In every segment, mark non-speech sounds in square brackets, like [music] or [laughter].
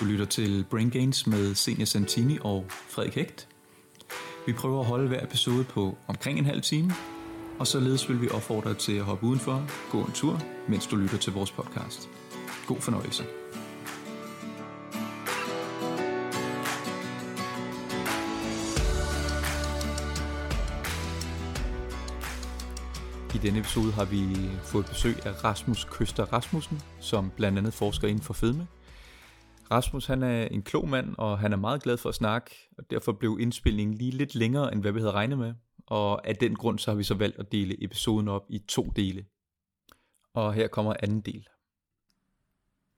Du lytter til Brain Gains med Senior Santini og Frederik Hægt. Vi prøver at holde hver episode på omkring en halv time, og således vil vi opfordre dig til at hoppe udenfor, gå en tur, mens du lytter til vores podcast. God fornøjelse. I denne episode har vi fået besøg af Rasmus Køster Rasmussen, som blandt andet forsker inden for fedme. Rasmus han er en klog mand, og han er meget glad for at snakke, og derfor blev indspilningen lige lidt længere, end hvad vi havde regnet med. Og af den grund så har vi så valgt at dele episoden op i to dele. Og her kommer anden del.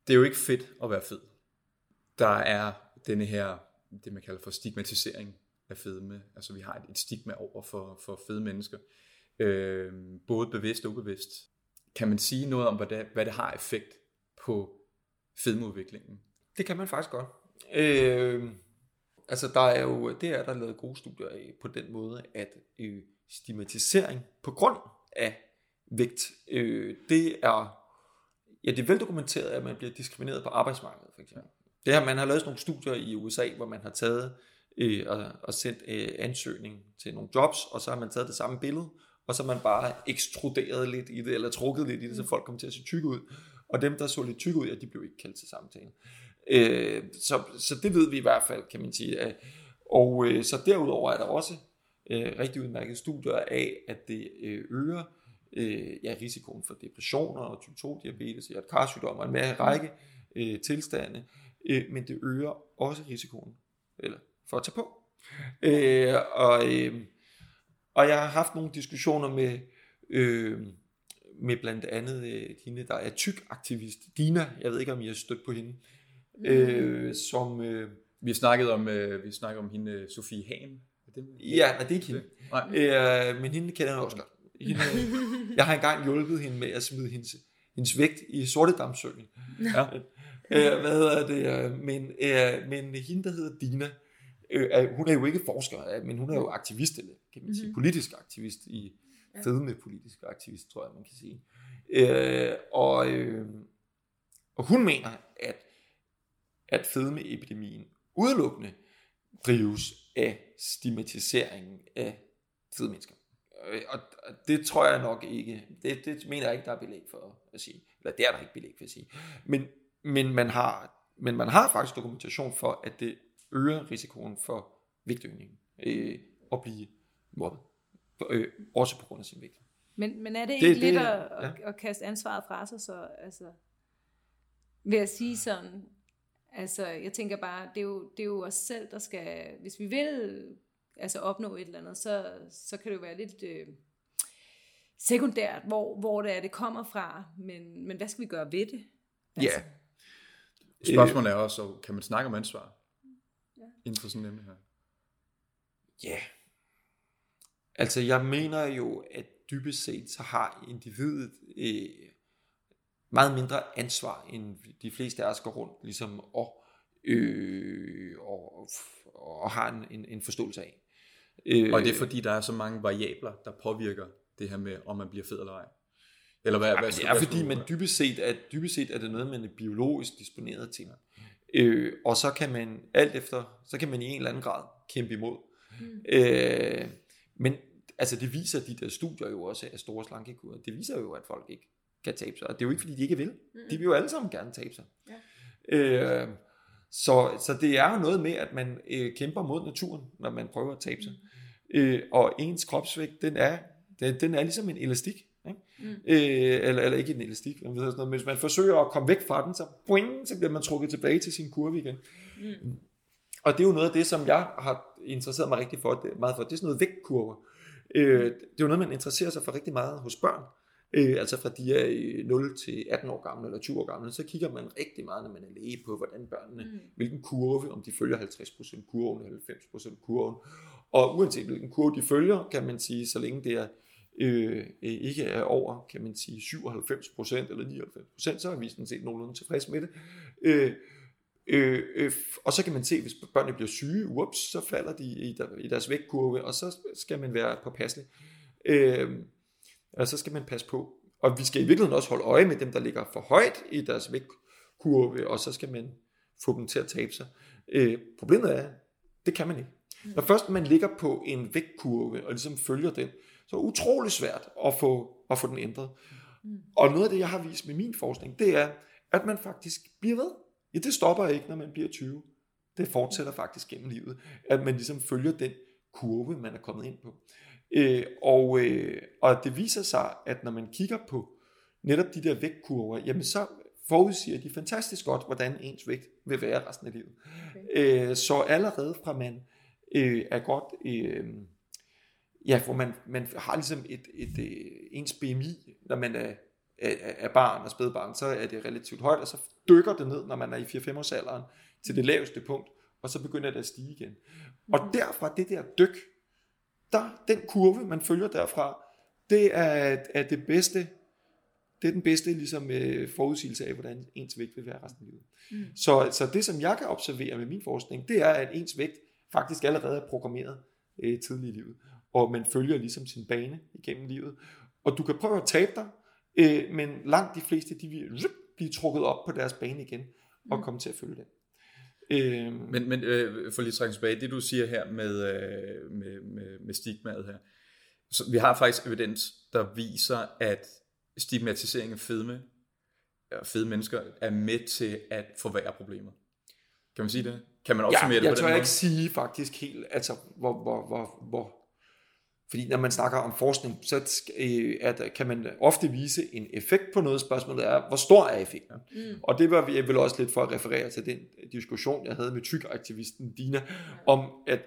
Det er jo ikke fedt at være fed. Der er denne her, det man kalder for stigmatisering af fedme. Altså vi har et stigma over for, for fede mennesker øh, både bevidst og ubevidst. Kan man sige noget om, hvad det, hvad det har effekt på fedmeudviklingen? Det kan man faktisk godt. Øh, altså der er jo, det er der lavet gode studier af på den måde, at øh, stigmatisering på grund af vægt, øh, det er, ja det er veldokumenteret, at man bliver diskrimineret på arbejdsmarkedet for eksempel. Det her, man har lavet sådan nogle studier i USA, hvor man har taget øh, og, og sendt øh, ansøgning til nogle jobs, og så har man taget det samme billede, og så man bare ekstruderet lidt i det, eller trukket lidt i det, så folk kom til at se tykke ud. Og dem, der så lidt tykke ud, ja, de blev ikke kaldt til samtale. Øh, så, så det ved vi i hvert fald, kan man sige. Og øh, så derudover er der også øh, rigtig udmærket studier af, at det øh, øger øh, ja, risikoen for depressioner og type 2 diabetes, hjertekarsygdomme og en mere række øh, tilstande, øh, men det øger også risikoen eller for at tage på. Øh, og øh, og jeg har haft nogle diskussioner med, øh, med blandt andet øh, hende, der er tyk aktivist, Dina, jeg ved ikke, om I har stødt på hende, mm. øh, som... Øh, vi har snakket om, øh, vi har snakket om hende, Sofie Hahn. Det, ja, nej, det er ikke hende. Nej. Øh, men hende kender jeg også godt. Hende, [laughs] jeg har engang hjulpet hende med at smide hendes, hendes vægt i Sortedamsøen. Ja. [laughs] øh, hvad hedder det? Men, øh, men hende, der hedder Dina, øh, hun er jo ikke forsker, men hun er jo aktivist, eller kan man sige, mm-hmm. politisk aktivist i fedme politisk aktivist, tror jeg, man kan sige. Øh, og, øh, og hun mener, at, at fedmeepidemien udelukkende drives af stigmatiseringen af fede mennesker. Øh, og det tror jeg nok ikke, det, det mener jeg ikke, der er belæg for at sige. Eller det er der ikke belæg for at sige. Men, men, man, har, men man har faktisk dokumentation for, at det øger risikoen for vægtøgning øh, og blive mobbet. Øh, også på grund af sin vægt. Men, men er det ikke det, lidt det, at, ja. at, at kaste ansvaret fra sig, så altså, ved at sige sådan, altså jeg tænker bare, det er jo, det er jo os selv, der skal, hvis vi vil altså opnå et eller andet, så, så kan det jo være lidt øh, sekundært, hvor, hvor det er, det kommer fra, men, men hvad skal vi gøre ved det? Altså, ja. Spørgsmålet er også, kan man snakke om ansvar? Ja. Inden for sådan en emne her. Ja, Altså jeg mener jo, at dybest set så har individet øh, meget mindre ansvar, end de fleste af os går rundt ligesom, og, øh, og, og har en, en, en forståelse af. Øh, og det er fordi, der er så mange variabler, der påvirker det her med, om man bliver fed eller ej. Eller hvad, hvad, det er hvad, fordi, man dybest set, at, dybest set er det noget, man er biologisk disponeret til. Øh, og så kan man alt efter, så kan man i en eller anden grad kæmpe imod. Mm. Øh, men altså det viser de der studier jo også af store slankekurer. Det viser jo, at folk ikke kan tabe sig. Og det er jo ikke, fordi de ikke vil. De vil jo alle sammen gerne tabe sig. Ja. Øh, så, så det er jo noget med, at man øh, kæmper mod naturen, når man prøver at tabe sig. Mm. Øh, og ens kropsvægt, den er, den, den er ligesom en elastik. Ikke? Mm. Øh, eller, eller ikke en elastik, men sådan noget. hvis man forsøger at komme væk fra den, så, boing, så bliver man trukket tilbage til sin kurve igen. Mm. Og det er jo noget af det, som jeg har interesseret mig rigtig for, meget for. Det er sådan noget vægtkurver. Øh, det er jo noget, man interesserer sig for rigtig meget hos børn. Øh, altså fra de er 0 til 18 år gamle eller 20 år gamle, så kigger man rigtig meget, når man er læge på, hvordan børnene, mm. hvilken kurve, om de følger 50% kurven eller 90% kurven. Og uanset hvilken kurve de følger, kan man sige, så længe det er øh, ikke er over, kan man sige, 97% eller 99%, så er vi sådan set nogenlunde tilfreds med det. Øh, Øh, øh, og så kan man se, hvis børnene bliver syge, ups, så falder de i, der, i deres vægtkurve, og så skal man være påpasselig. Øh, og så skal man passe på. Og vi skal i virkeligheden også holde øje med dem, der ligger for højt i deres vægtkurve, og så skal man få dem til at tabe sig. Øh, problemet er, det kan man ikke. Når først man ligger på en vægtkurve og ligesom følger den, så er det utrolig svært at få, at få den ændret. Og noget af det, jeg har vist med min forskning, det er, at man faktisk bliver ved. Ja, det stopper ikke, når man bliver 20. Det fortsætter faktisk gennem livet, at man ligesom følger den kurve, man er kommet ind på. Øh, og, øh, og det viser sig, at når man kigger på netop de der vægtkurver, jamen så forudsiger de fantastisk godt, hvordan ens vægt vil være resten af livet. Okay. Øh, så allerede fra man øh, er godt, øh, ja, hvor man, man har ligesom et, et, et, øh, ens BMI, når man er, er, er barn og spædbarn, så er det relativt højt, og så dykker det ned, når man er i 4-5 års alderen, til det laveste punkt, og så begynder det at stige igen. Og mhm. derfra det der dyk, der, den kurve, man følger derfra, det er, er det bedste, det er den bedste ligesom, øh, forudsigelse af, hvordan ens vægt vil være resten af livet. Mm. Så, så det, som jeg kan observere med min forskning, det er, at ens vægt faktisk allerede er programmeret øh, tidligt i livet, og man følger ligesom sin bane igennem livet. Og du kan prøve at tabe dig, øh, men langt de fleste, de vil blive trukket op på deres bane igen, og mm. komme til at følge den. Øh, men men øh, for lige trække tilbage, det du siger her med, øh, med, med, med stigmaet her. Så vi har faktisk evidens, der viser, at stigmatisering af fedme, og fede mennesker, er med til at forværre problemer. Kan man sige det? Kan man opsummere ja, det på den måde? Jeg tør ikke sige faktisk helt, altså hvor, hvor, hvor, hvor fordi når man snakker om forskning, så øh, at, kan man ofte vise en effekt på noget. Spørgsmålet er, hvor stor er effekten? Mm. Og det var jeg vel også lidt for at referere til den diskussion, jeg havde med tykaktivisten Dina, om at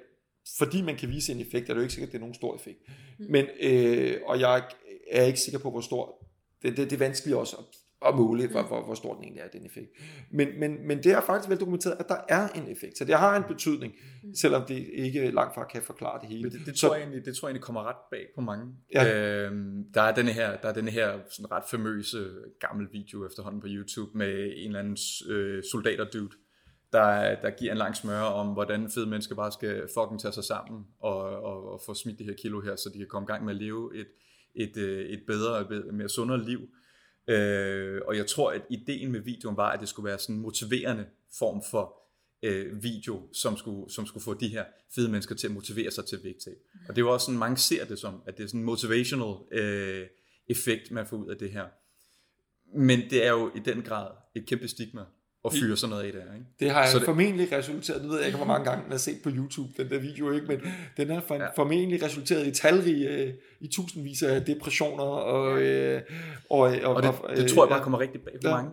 fordi man kan vise en effekt, er det jo ikke sikkert, at det er nogen stor effekt. Mm. Men, øh, og jeg er ikke sikker på, hvor stor. Det, det, det er vanskeligt også at at måle, hvor, hvor, hvor stor den egentlig er, den effekt. Men, men, men det er faktisk vel dokumenteret, at der er en effekt. Så det har en betydning, mm. selvom det ikke langt fra kan forklare det hele. Men det, det, så, tror, jeg egentlig, det tror jeg egentlig kommer ret bag på mange. Ja. Øhm, der er denne her, der er denne her sådan ret famøse gammel video efterhånden på YouTube med en eller anden øh, soldater-dude, der, der giver en lang smør om, hvordan fede mennesker bare skal fucking tage sig sammen og, og, og få smidt det her kilo her, så de kan komme i gang med at leve et, et, øh, et bedre og mere sundere liv. Øh, og jeg tror, at ideen med videoen var, at det skulle være sådan en motiverende form for øh, video, som skulle, som skulle få de her fede mennesker til at motivere sig til vægttab. Og det er jo også sådan, mange ser det som, at det er sådan en motivational øh, effekt, man får ud af det her. Men det er jo i den grad et kæmpe stigma at fyre sådan noget af der. Ikke? Det har så det... formentlig resulteret, nu ved jeg ikke, hvor mange gange man har set på YouTube, den der video, ikke? men den har for, ja. formentlig resulteret i talrige, øh, i tusindvis af depressioner. Og, øh, og, og, og det, og, det tror jeg bare kommer rigtig bag på ja. mange.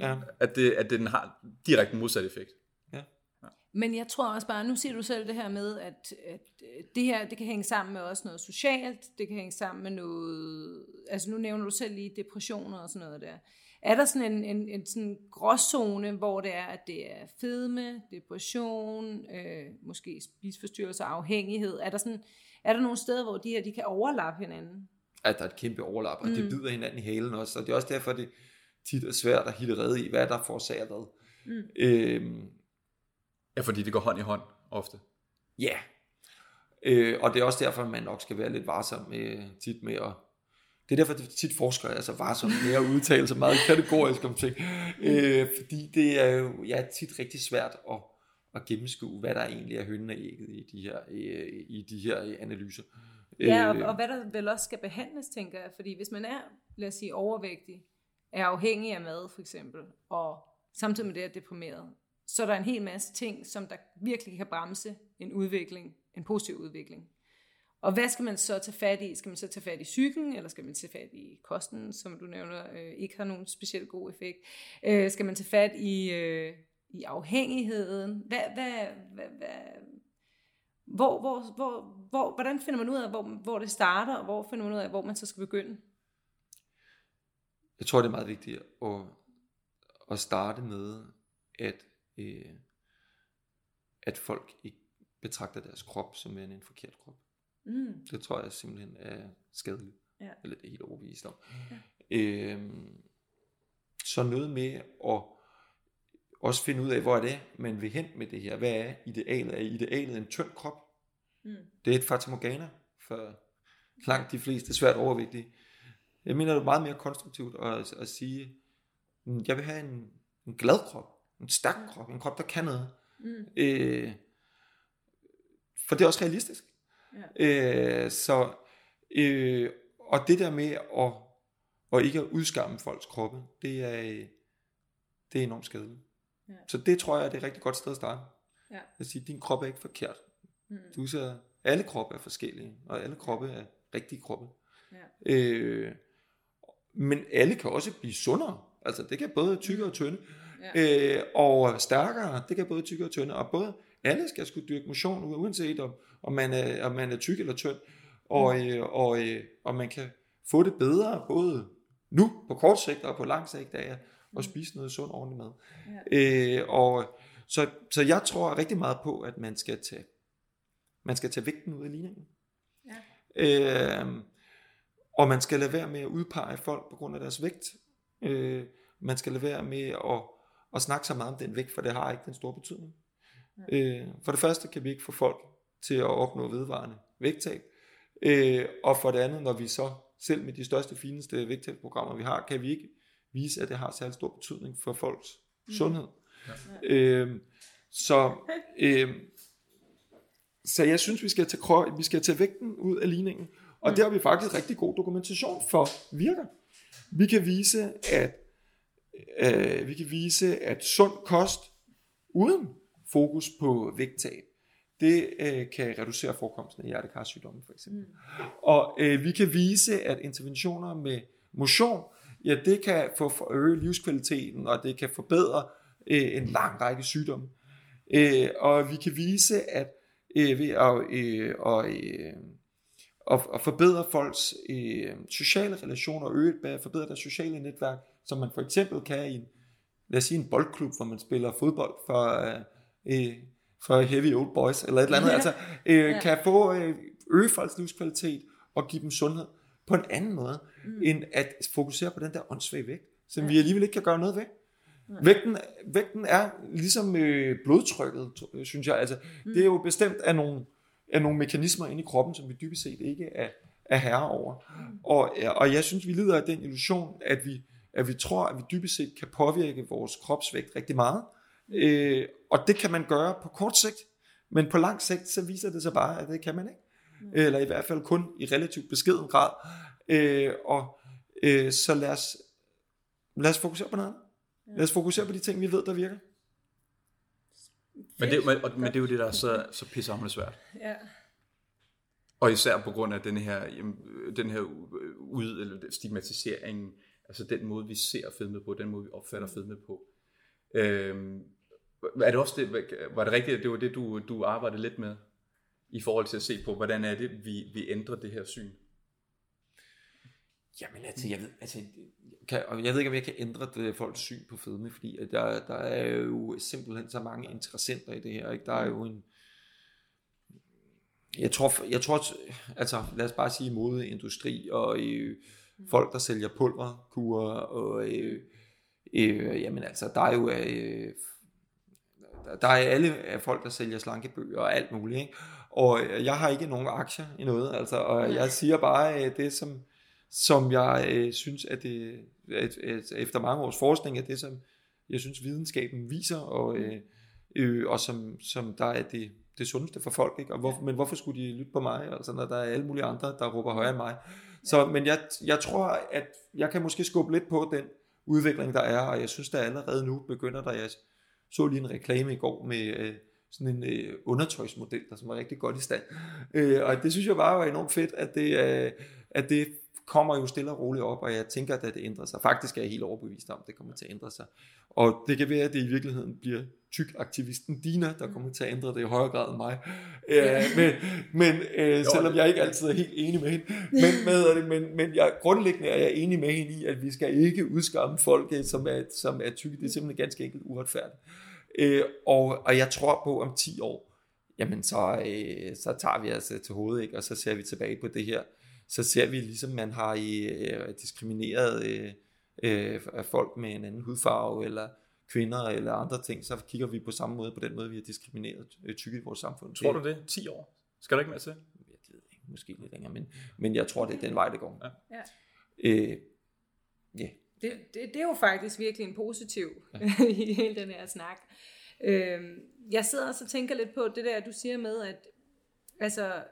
Ja. At, det, at den har direkte modsatt effekt. Ja. ja. Men jeg tror også bare, nu siger du selv det her med, at, at det her, det kan hænge sammen med også noget socialt, det kan hænge sammen med noget, altså nu nævner du selv lige depressioner og sådan noget der. Er der sådan en, en, en sådan gråzone, hvor det er, at det er fedme, depression, øh, måske spisforstyrrelse og afhængighed? Er der, sådan, er der nogle steder, hvor de her de kan overlappe hinanden? At der er et kæmpe overlap, og mm. det bider hinanden i halen også, og det er også derfor, det tit er svært at hitte redde i, hvad der forårsager hvad. Mm. Øhm, ja, fordi det går hånd i hånd ofte. Ja, øh, og det er også derfor, man nok skal være lidt varsom med, tit med at det er derfor, at tit forskere er så varsomme med at udtale sig meget kategorisk om ting. Øh, fordi det er jo ja, tit rigtig svært at, at gennemskue, hvad der egentlig er hønnen og ægget i de her, i, i de her analyser. Ja, og, øh, og hvad der vel også skal behandles, tænker jeg. Fordi hvis man er, lad os sige, overvægtig, er afhængig af mad for eksempel, og samtidig med det er deprimeret, så er der en hel masse ting, som der virkelig kan bremse en udvikling, en positiv udvikling. Og hvad skal man så tage fat i? Skal man så tage fat i psyken, eller skal man tage fat i kosten, som du nævner øh, ikke har nogen specielt god effekt? Øh, skal man tage fat i, øh, i afhængigheden? Hvad, hvad, hvad, hvad, hvor, hvor, hvor, hvor, hvordan finder man ud af, hvor, hvor det starter, og hvor finder man ud af, hvor man så skal begynde? Jeg tror, det er meget vigtigt at, at starte med, at, øh, at folk ikke betragter deres krop som en forkert krop. Mm. Det tror jeg simpelthen er skadeligt. Ja. Eller det er helt overbevist om. Ja. Øhm, så noget med at også finde ud af, hvor er det, man vil hen med det her. Hvad er idealet? Er idealet en tynd krop? Mm. Det er et fatamorgana for langt de fleste svært overvægtige. Jeg mener, det er meget mere konstruktivt at, at sige, jeg vil have en, en glad krop. En stærk krop, en krop, der kan noget. Mm. Øh, for det er også realistisk. Ja. Øh, så, øh, og det der med at, at ikke at udskamme folks kroppe, det er, det er enormt skadeligt. Ja. Så det tror jeg, er et rigtig godt sted at starte. Ja. At sige, din krop er ikke forkert. Mm. Du ser, alle kroppe er forskellige, og alle kroppe er rigtige kroppe. Ja. Øh, men alle kan også blive sundere. Altså det kan både tykke og tynde. Ja. Øh, og stærkere, det kan både tykke og tynde. Og både alle skal skulle dyrke motion, uanset om, om, man, er, om man er tyk eller tynd. Og, mm. øh, og, øh, og man kan få det bedre, både nu på kort sigt og på lang sigt af at mm. spise noget sund ordentligt mad. Ja. Øh, og, så, så jeg tror rigtig meget på, at man skal tage, man skal tage vægten ud af ligningen. Ja. Øh, og man skal lade være med at udpege folk på grund af deres vægt. Øh, man skal lade være med at, at snakke så meget om den vægt, for det har ikke den store betydning. Ja. Øh, for det første kan vi ikke få folk til at opnå vedvarende vægttab. Øh, og for det andet, når vi så selv med de største, fineste vægttabsprogrammer vi har, kan vi ikke vise, at det har særlig stor betydning for folks mm. sundhed. Ja. Øh, så, øh, så jeg synes, vi skal tage, vi skal tage vægten ud af ligningen, og mm. det har vi faktisk rigtig god dokumentation for virker. Vi kan vise, at øh, vi kan vise, at sund kost uden fokus på vægttab, det øh, kan reducere forekomsten af hjertekarsygdomme for eksempel. Mm. Og øh, vi kan vise, at interventioner med motion, ja, det kan få øge livskvaliteten, og det kan forbedre øh, en lang række sygdomme. Øh, og vi kan vise, at øh, ved at, øh, og, øh, at forbedre folks øh, sociale relationer, og øge, forbedre deres sociale netværk, som man for eksempel kan i en, lad os sige en boldklub, hvor man spiller fodbold for, øh, for heavy old boys, eller et eller andet, altså, øh, ja. kan få øh, øge folks livskvalitet og give dem sundhed på en anden måde, mm. end at fokusere på den der åndssvage vægt, som ja. vi alligevel ikke kan gøre noget ved. Ja. Vægten, vægten er ligesom øh, blodtrykket, synes jeg. Altså, mm. Det er jo bestemt af nogle, af nogle mekanismer inde i kroppen, som vi dybest set ikke er, er herre over. Mm. Og, og jeg synes, vi lider af den illusion, at vi, at vi tror, at vi dybest set kan påvirke vores kropsvægt rigtig meget. Øh, og det kan man gøre på kort sigt, men på lang sigt, så viser det sig bare, at det kan man ikke. Mm. Eller i hvert fald kun i relativt beskeden grad. Øh, og øh, så lad os, lad os fokusere på noget Lad os fokusere på de ting, vi ved, der virker. Men det, men, men det er jo det, der er så, så pissehammerende svært. Ja. Og især på grund af den her, jamen, den her ud, eller stigmatisering, altså den måde, vi ser fedme på, den måde, vi opfatter fedme på. Øhm, er det også det, var det rigtigt, at det var det, du, du arbejdede lidt med, i forhold til at se på, hvordan er det, vi, vi ændrer det her syn? Jamen altså, jeg ved, altså, kan, og jeg ved ikke, om jeg kan ændre det, folks syn på fedme, fordi at der, der er jo simpelthen så mange interessenter i det her. Ikke? Der er jo en... Jeg tror, jeg tror, altså lad os bare sige modeindustri og øh, folk, der sælger pulverkurer og øh, øh, jamen altså, der er jo øh, der er alle folk, der sælger slankebøger og alt muligt. Ikke? Og jeg har ikke nogen aktier i noget, altså, og jeg siger bare det, som, som jeg øh, synes, at det, at, at efter mange års forskning, er det, som jeg synes, videnskaben viser, og, øh, øh, og som, som der er det, det sundeste for folk. Ikke? Og hvor, men hvorfor skulle de lytte på mig, altså, når der er alle mulige andre, der råber højere end mig? Så, men jeg, jeg tror, at jeg kan måske skubbe lidt på den udvikling, der er, og jeg synes, der allerede nu begynder der, jeg så lige en reklame i går med øh, sådan en øh, undertøjsmodel, der som er rigtig godt i stand. Øh, og det synes jeg bare var enormt fedt, at det, øh, at det kommer jo stille og roligt op, og jeg tænker, at det ændrer sig. Faktisk er jeg helt overbevist om, at det kommer til at ændre sig. Og det kan være, at det i virkeligheden bliver tyk-aktivisten Dina, der kommer til at ændre det i højere grad end mig. Øh, men men øh, selvom jeg ikke altid er helt enig med hende. Men, [laughs] med, men, men jeg, grundlæggende er jeg enig med hende i, at vi skal ikke udskamme folk, øh, som er, som er tykke. Det er simpelthen ganske enkelt uretfærdigt. Øh, og, og jeg tror på, om 10 år, jamen så, øh, så tager vi altså til hovedet, ikke? og så ser vi tilbage på det her så ser vi ligesom, man har øh, diskrimineret øh, øh, folk med en anden hudfarve, eller kvinder, eller andre ting, så kigger vi på samme måde, på den måde, vi har diskrimineret øh, tykke i vores samfund. Tror du det? 10 år? Skal du ikke med til? Jeg ved ikke, måske lidt længere, men, men jeg tror, det er den vej, det går. Ja. ja. Øh, yeah. Det, det, det er jo faktisk virkelig en positiv ja. [laughs] i hele den her snak. Øhm, jeg sidder også og tænker lidt på det der, du siger med, at, altså,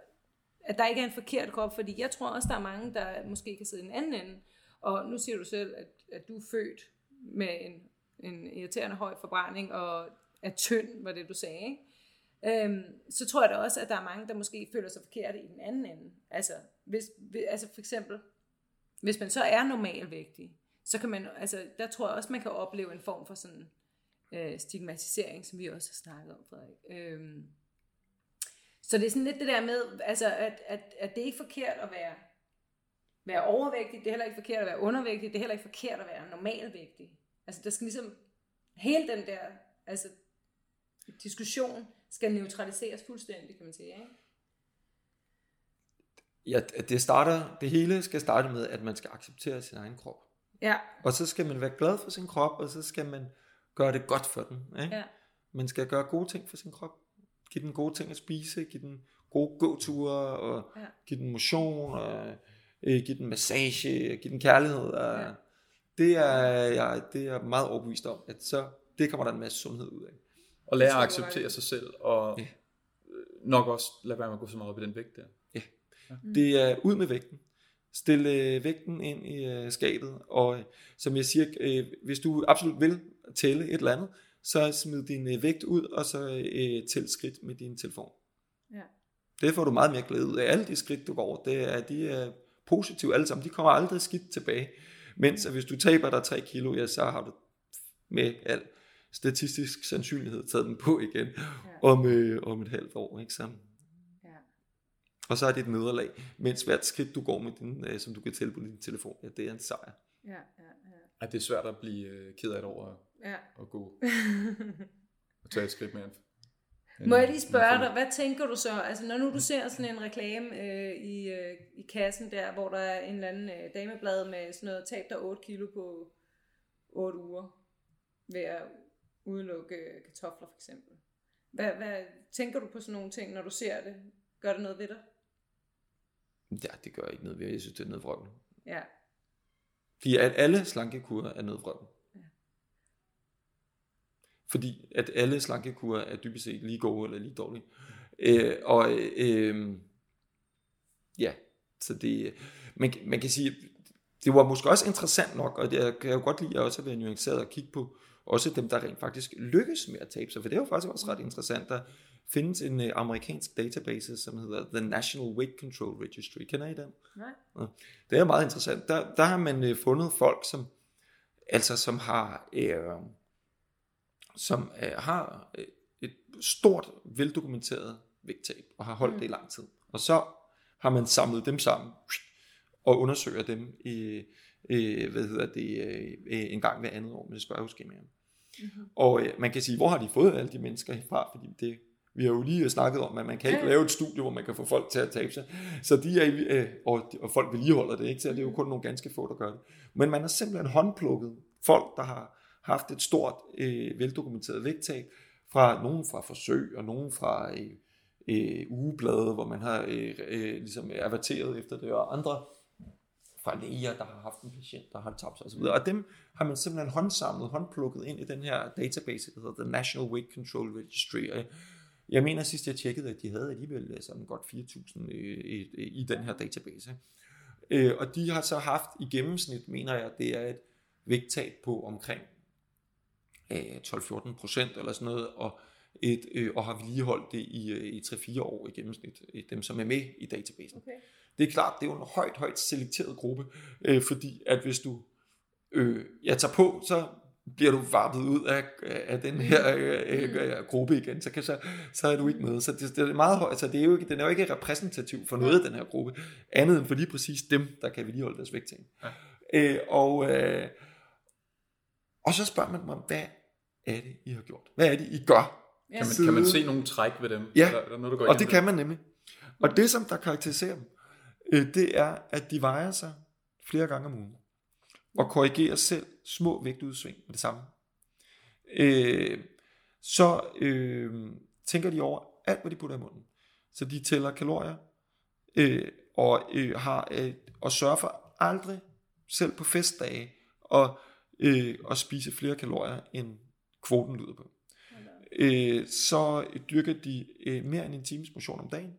at der ikke er en forkert krop, fordi jeg tror også, der er mange, der måske kan sidde i en anden ende. Og nu siger du selv, at, at du er født med en, en irriterende høj forbrænding og er tynd, var det du sagde, ikke? Øhm, så tror jeg da også, at der er mange, der måske føler sig forkerte i den anden ende. Altså, hvis, altså for eksempel, hvis man så er normalvægtig, så kan man, altså, der tror jeg også, man kan opleve en form for sådan øh, stigmatisering, som vi også har snakket om, Frederik. Øhm, så det er sådan lidt det der med, altså, at, at, at det er ikke forkert at være, være overvægtig, det er heller ikke forkert at være undervægtig, det er heller ikke forkert at være normalvægtig. Altså, der skal ligesom, hele den der, altså, diskussion skal neutraliseres fuldstændig, kan man sige, ikke? Ja, det starter, det hele skal starte med, at man skal acceptere sin egen krop. Ja. Og så skal man være glad for sin krop, og så skal man gøre det godt for den. Ikke? Ja. Man skal gøre gode ting for sin krop. Giv den gode ting at spise, giv den gode gåture, og ja. give den motion, og øh, give den massage, give den kærlighed. Og ja. Det, er, jeg, det er meget overbevist om, at så det kommer der en masse sundhed ud af. Og lære at acceptere sig selv, og ja. nok også lade være med at gå så meget op i den vægt der. Ja. ja. Det er ud med vægten. Stil øh, vægten ind i øh, skabet, og øh, som jeg siger, øh, hvis du absolut vil tælle et eller andet, så smid din øh, vægt ud, og så øh, tæl skridt med din telefon. Ja. Det får du meget mere glæde ud af. Alle de skridt, du går, det er, de er positive alle sammen. De kommer aldrig skidt tilbage. Mens at hvis du taber dig 3 kilo, ja, så har du med al statistisk sandsynlighed taget den på igen ja. om, øh, om et halvt år. Ikke så? Ja. Og så er det et nederlag, mens hvert skridt du går med din, øh, som du kan tælle på din telefon, ja, det er en sejr. Ja, ja, ja. At det er svært at blive øh, ked af det over ja. at gå [laughs] og tage et skridt mere. Må jeg lige spørge dig, hvad tænker du så, altså når nu du ser sådan en reklame øh, i, øh, i kassen der, hvor der er en eller anden øh, dameblad med sådan noget, tab dig 8 kilo på 8 uger, ved at udelukke kartofler for eksempel. Hvad, hvad tænker du på sådan nogle ting, når du ser det? Gør det noget ved dig? Ja, det gør ikke noget ved Jeg synes, det er noget Ja. Fordi at alle slankekurer er noget Ja. Fordi at alle slankekurer er dybest set lige gode eller lige dårlige. Øh, og øh, ja, så det, man, man kan sige, det var måske også interessant nok, og det, jeg kan jo godt lide at også være nuanceret og kigge på, også dem, der rent faktisk lykkes med at tabe sig, for det er jo faktisk også ret interessant. Der findes en uh, amerikansk database, som hedder The National Weight Control Registry. Kender I den? Nej. Det er meget interessant. Der, der har man uh, fundet folk, som altså som har uh, som uh, har et stort, veldokumenteret vægttab, og har holdt mm. det i lang tid. Og så har man samlet dem sammen, og undersøger dem i, i hvad hedder det, en gang hver andet år med spørgeskemaer. Mm-hmm. Og øh, man kan sige, hvor har de fået alle de mennesker fra? Fordi det, vi har jo lige snakket om, at man kan ikke ja. lave et studie, hvor man kan få folk til at tabe sig. Så de er, øh, og, og folk vedligeholder det, ikke? så det er jo kun nogle ganske få, der gør det. Men man har simpelthen håndplukket folk, der har haft et stort, øh, veldokumenteret vægttab, fra nogen fra forsøg, og nogen fra øh, øh, ugeblade, hvor man har øh, øh, ligesom averteret efter det, og andre fra læger, der har haft en patient, der har tabt sig osv. Og dem har man simpelthen håndsamlet, håndplukket ind i den her database, der hedder The National Weight Control Registry. Og jeg mener sidst jeg tjekkede, at de havde alligevel øh, sådan godt 4.000 i, øh, øh, i den her database. Og de har så haft i gennemsnit, mener jeg, det er et vægttab på omkring 12-14 procent eller sådan noget, og, et, øh, og har vedligeholdt det i, i 3-4 år i gennemsnit, dem som er med i databasen. Okay. Det er klart, det er jo en højt, højt selekteret gruppe, øh, fordi at hvis du øh, jeg tager på, så bliver du varpet ud af, af den her øh, øh, gruppe igen, så, kan, så, så er du ikke med. Så det, det er meget højt, så det er jo ikke, den er jo ikke repræsentativ for noget af den her gruppe, andet end for lige præcis dem, der kan vedligeholde deres vægtting. Ja. Øh, og, øh, og så spørger man mig, hvad er det, I har gjort? Hvad er det, I gør? Kan man, kan man se nogle træk ved dem? Ja, der, der noget, der går og det kan man nemlig. Og det, som der karakteriserer dem, øh, det er, at de vejer sig flere gange om ugen og korrigerer selv små vægtudsving med det samme. Øh, så øh, tænker de over alt, hvad de putter i munden. Så de tæller kalorier, øh, og øh, har øh, og sørger for aldrig, selv på festdage, og, øh, og spise flere kalorier, end kvoten lyder på. Øh, så dyrker de øh, mere end en times motion om dagen.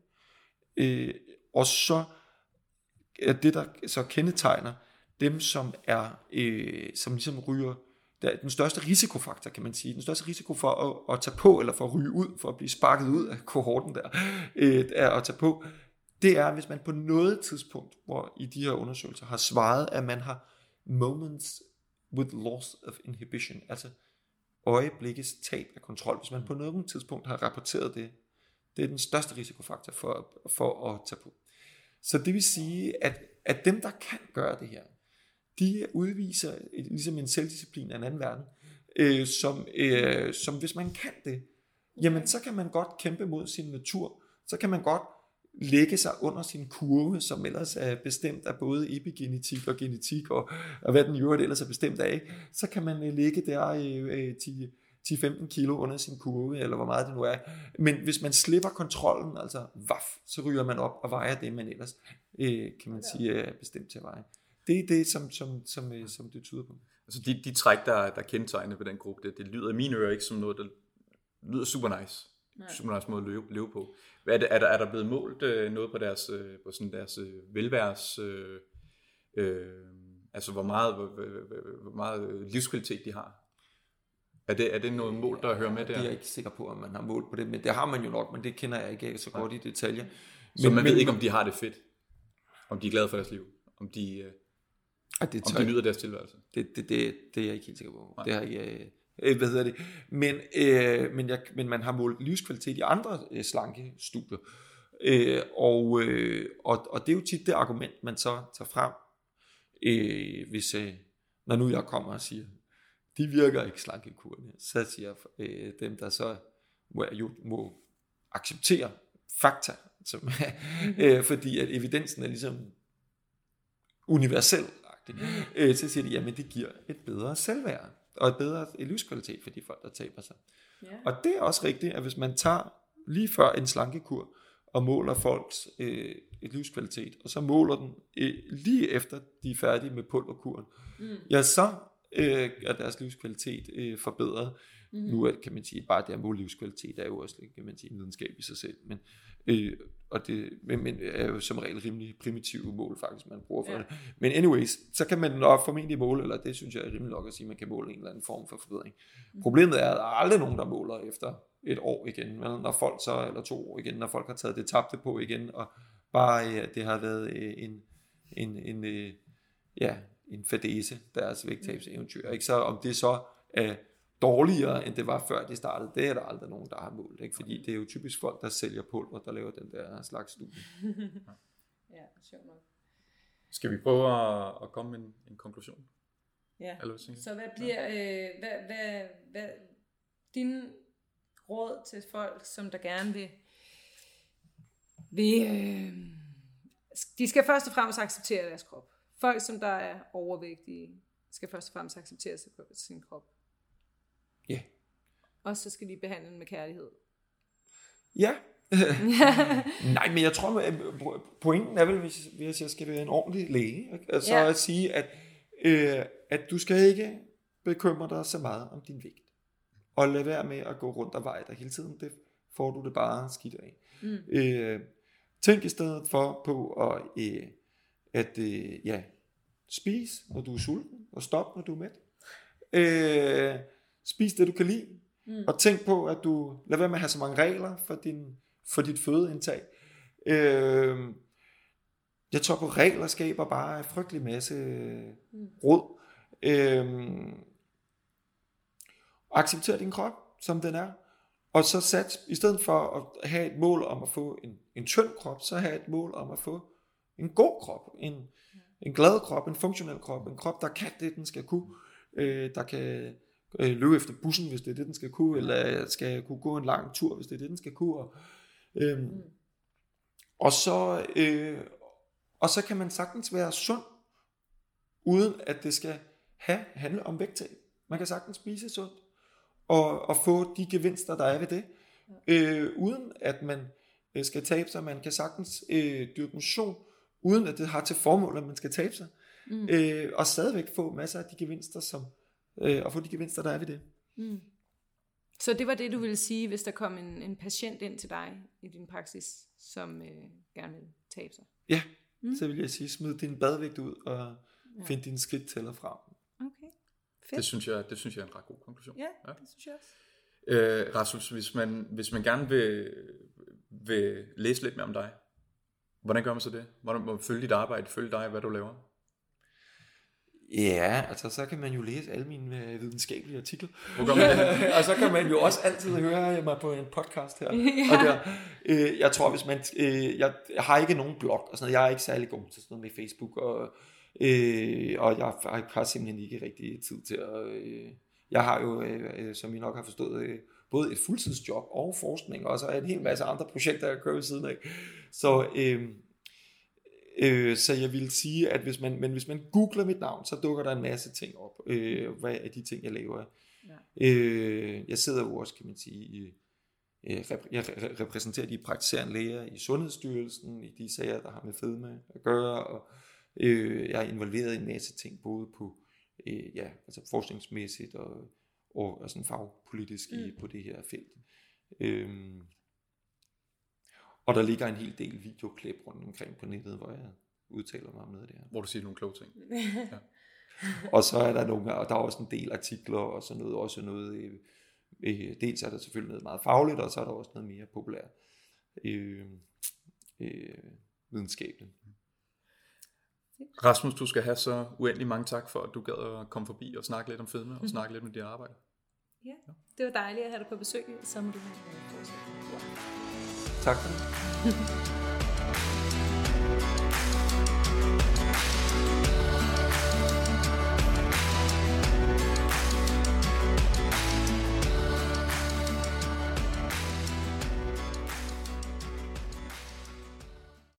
Øh, og så er det, der så kendetegner dem, som er, øh, som ligesom ryger, der er den største risikofaktor, kan man sige, den største risiko for at, at tage på, eller for at ryge ud, for at blive sparket ud af kohorten der, øh, er at tage på, det er, hvis man på noget tidspunkt, hvor i de her undersøgelser har svaret, at man har moments with loss of inhibition, altså øjeblikkets tab af kontrol, hvis man på noget tidspunkt har rapporteret det, det er den største risikofaktor for, for at tage på. Så det vil sige, at, at dem, der kan gøre det her, de udviser ligesom en selvdisciplin af en anden verden, øh, som, øh, som hvis man kan det, jamen så kan man godt kæmpe mod sin natur, så kan man godt lægge sig under sin kurve, som ellers er bestemt af både epigenetik og genetik, og, og hvad den jo ellers er bestemt af, så kan man øh, ligge der øh, 10, 10-15 kilo under sin kurve, eller hvor meget det nu er. Men hvis man slipper kontrollen, altså vaff, så ryger man op og vejer det, man ellers, øh, kan man sige, er bestemt til at veje. Det er det, som, som, som, øh, som det tyder på. Altså de, de træk, der, der kendetegner ved den gruppe, det, det lyder i mine ører ikke som noget, der lyder super nice. Nej. Super nice måde at leve, leve på. Hvad er, det, er, der, er der blevet målt øh, noget på deres, øh, på sådan deres øh, velværs, øh, øh, altså hvor meget, hvor, hvor, hvor meget livskvalitet de har? Er det, er det noget mål, der hører med der? Det er jeg ikke sikker på, om man har målt på det, men det har man jo nok, men det kender jeg ikke så godt i detaljer. Men, så man men, ved ikke, om de har det fedt? Om de er glade for deres liv? Om de, øh, det om de nyder deres tilværelse? Det, det, det, det er jeg ikke helt sikker på. Nej. Det har jeg, øh, hvad hedder det? Men, øh, men, jeg, men man har målt livskvalitet i andre øh, slanke studier. Øh, og, øh, og, og det er jo tit det argument, man så tager frem, øh, hvis, øh, når nu jeg kommer og siger, de virker ikke slankekurene. Så siger øh, dem, der så må, jo, må acceptere fakta, som, [laughs] øh, fordi at evidensen er ligesom universel. Øh, så siger de, jamen det giver et bedre selvværd og et bedre livskvalitet for de folk, der taber sig. Ja. Og det er også rigtigt, at hvis man tager lige før en slankekur og måler folks øh, et livskvalitet, og så måler den øh, lige efter de er færdige med pulverkuren, mm. ja, så øh, er deres livskvalitet øh, forbedret. Mm. Nu er, kan man sige, bare det at måle livskvalitet er jo også kan man sige, en videnskab i sig selv. Men, øh, og det men, men er jo som regel rimelig primitive mål faktisk, man bruger for ja. det. Men anyways, så kan man nok formentlig måle, eller det synes jeg er rimelig nok at sige, at man kan måle en eller anden form for forbedring. Mm. Problemet er, at der er aldrig nogen, der måler efter et år igen, når folk så, eller to år igen, når folk har taget det tabte på igen, og bare øh, det har været øh, en, en, en, en ja, en fadese, deres vægttabseventyr. Ikke? Så om det så er dårligere, end det var før de startede, det er der aldrig nogen, der har målt. Ikke? Fordi det er jo typisk folk, der sælger pulver, der laver den der slags studie. [laughs] ja, sjovt nok. Skal vi prøve at, at komme med en, en konklusion? Ja, Eller hvad så hvad bliver øh, hvad, hvad, hvad, din råd til folk, som der gerne vil, vil øh, de skal først og fremmest acceptere deres krop. Folk, som der er overvægtige, skal først og fremmest acceptere sin krop. Ja. Yeah. Og så skal de behandle den med kærlighed. Ja. [laughs] Nej, men jeg tror, at pointen er vel, hvis, hvis jeg skal være en ordentlig læge, ikke? altså ja. at sige, at, øh, at du skal ikke bekymre dig så meget om din vægt. Og lad være med at gå rundt og veje dig hele tiden. Det får du det bare skidt af. Mm. Øh, tænk i stedet for på at øh, at øh, ja, spis, når du er sulten, og stop, når du er mæt. Øh, spis det, du kan lide, mm. og tænk på, at du lad være med at have så mange regler for, din, for dit fødeindtag. Øh, jeg tror på, regler skaber bare en frygtelig masse mm. råd. Øh, accepter din krop, som den er. Og så sat, i stedet for at have et mål om at få en, en tynd krop, så have et mål om at få en god krop, en, en glad krop, en funktionel krop, en krop, der kan det, den skal kunne, øh, der kan øh, løbe efter bussen, hvis det er det, den skal kunne, eller skal kunne gå en lang tur, hvis det er det, den skal kunne. Og, øh, og, så, øh, og så kan man sagtens være sund, uden at det skal have, handle om vægttab. Man kan sagtens spise sundt, og, og få de gevinster, der er ved det, øh, uden at man øh, skal tabe sig. Man kan sagtens øh, dyrke motion, uden at det har til formål, at man skal tabe sig. mm. øh, og stadigvæk få masser af de gevinster, som, øh, og få de gevinster, der er ved det. Mm. Så det var det, du ville sige, hvis der kom en, en patient ind til dig i din praksis, som øh, gerne vil tabe sig? Ja, mm. så vil jeg sige, smid din badvægt ud og ja. find din skridt tæller frem. Okay, fedt. Det synes, jeg, det synes jeg er en ret god konklusion. Ja, ja. det synes jeg også. Øh, Rasmus, hvis man, hvis man gerne vil, vil læse lidt mere om dig, hvordan gør man så det? Hvordan må man følge dit arbejde, følge dig, hvad du laver? Ja, altså så kan man jo læse alle mine øh, videnskabelige artikler. og så kan man jo også altid høre mig på en podcast her. ja. [laughs] og der, øh, jeg tror, hvis man... Øh, jeg, jeg har ikke nogen blog og sådan noget. Jeg er ikke særlig god til sådan noget med Facebook. Og, øh, og jeg, jeg har simpelthen ikke rigtig tid til at... Øh, jeg har jo, øh, øh, som I nok har forstået, øh, både et fuldtidsjob og forskning, og så en hel masse andre projekter, jeg kører ved siden af. Så... Øh, Øh, så jeg vil sige, at hvis man, men hvis man googler mit navn, så dukker der en masse ting op. Øh, hvad er de ting, jeg laver? Ja. Øh, jeg sidder jo også, kan man sige, øh, jeg repræsenterer de praktiserende læger i Sundhedsstyrelsen, i de sager, der har med fedme at gøre, og øh, jeg er involveret i en masse ting, både på øh, ja, altså forskningsmæssigt og, og, og sådan fagpolitisk mm. i, på det her felt. Øh, og der ligger en hel del videoklip rundt omkring på nettet, hvor jeg udtaler mig om noget af det her. Hvor du siger nogle kloge ting. [laughs] ja. og så er der nogle, og der er også en del artikler og sådan noget, også noget, øh, øh, dels er der selvfølgelig noget meget fagligt, og så er der også noget mere populært øh, øh, videnskabeligt. Rasmus, du skal have så uendelig mange tak for, at du gad at komme forbi og snakke lidt om fedme og mhm. snakke lidt med dit arbejde. Ja, det var dejligt at have dig på besøg, som du har fortsat. Tak for det.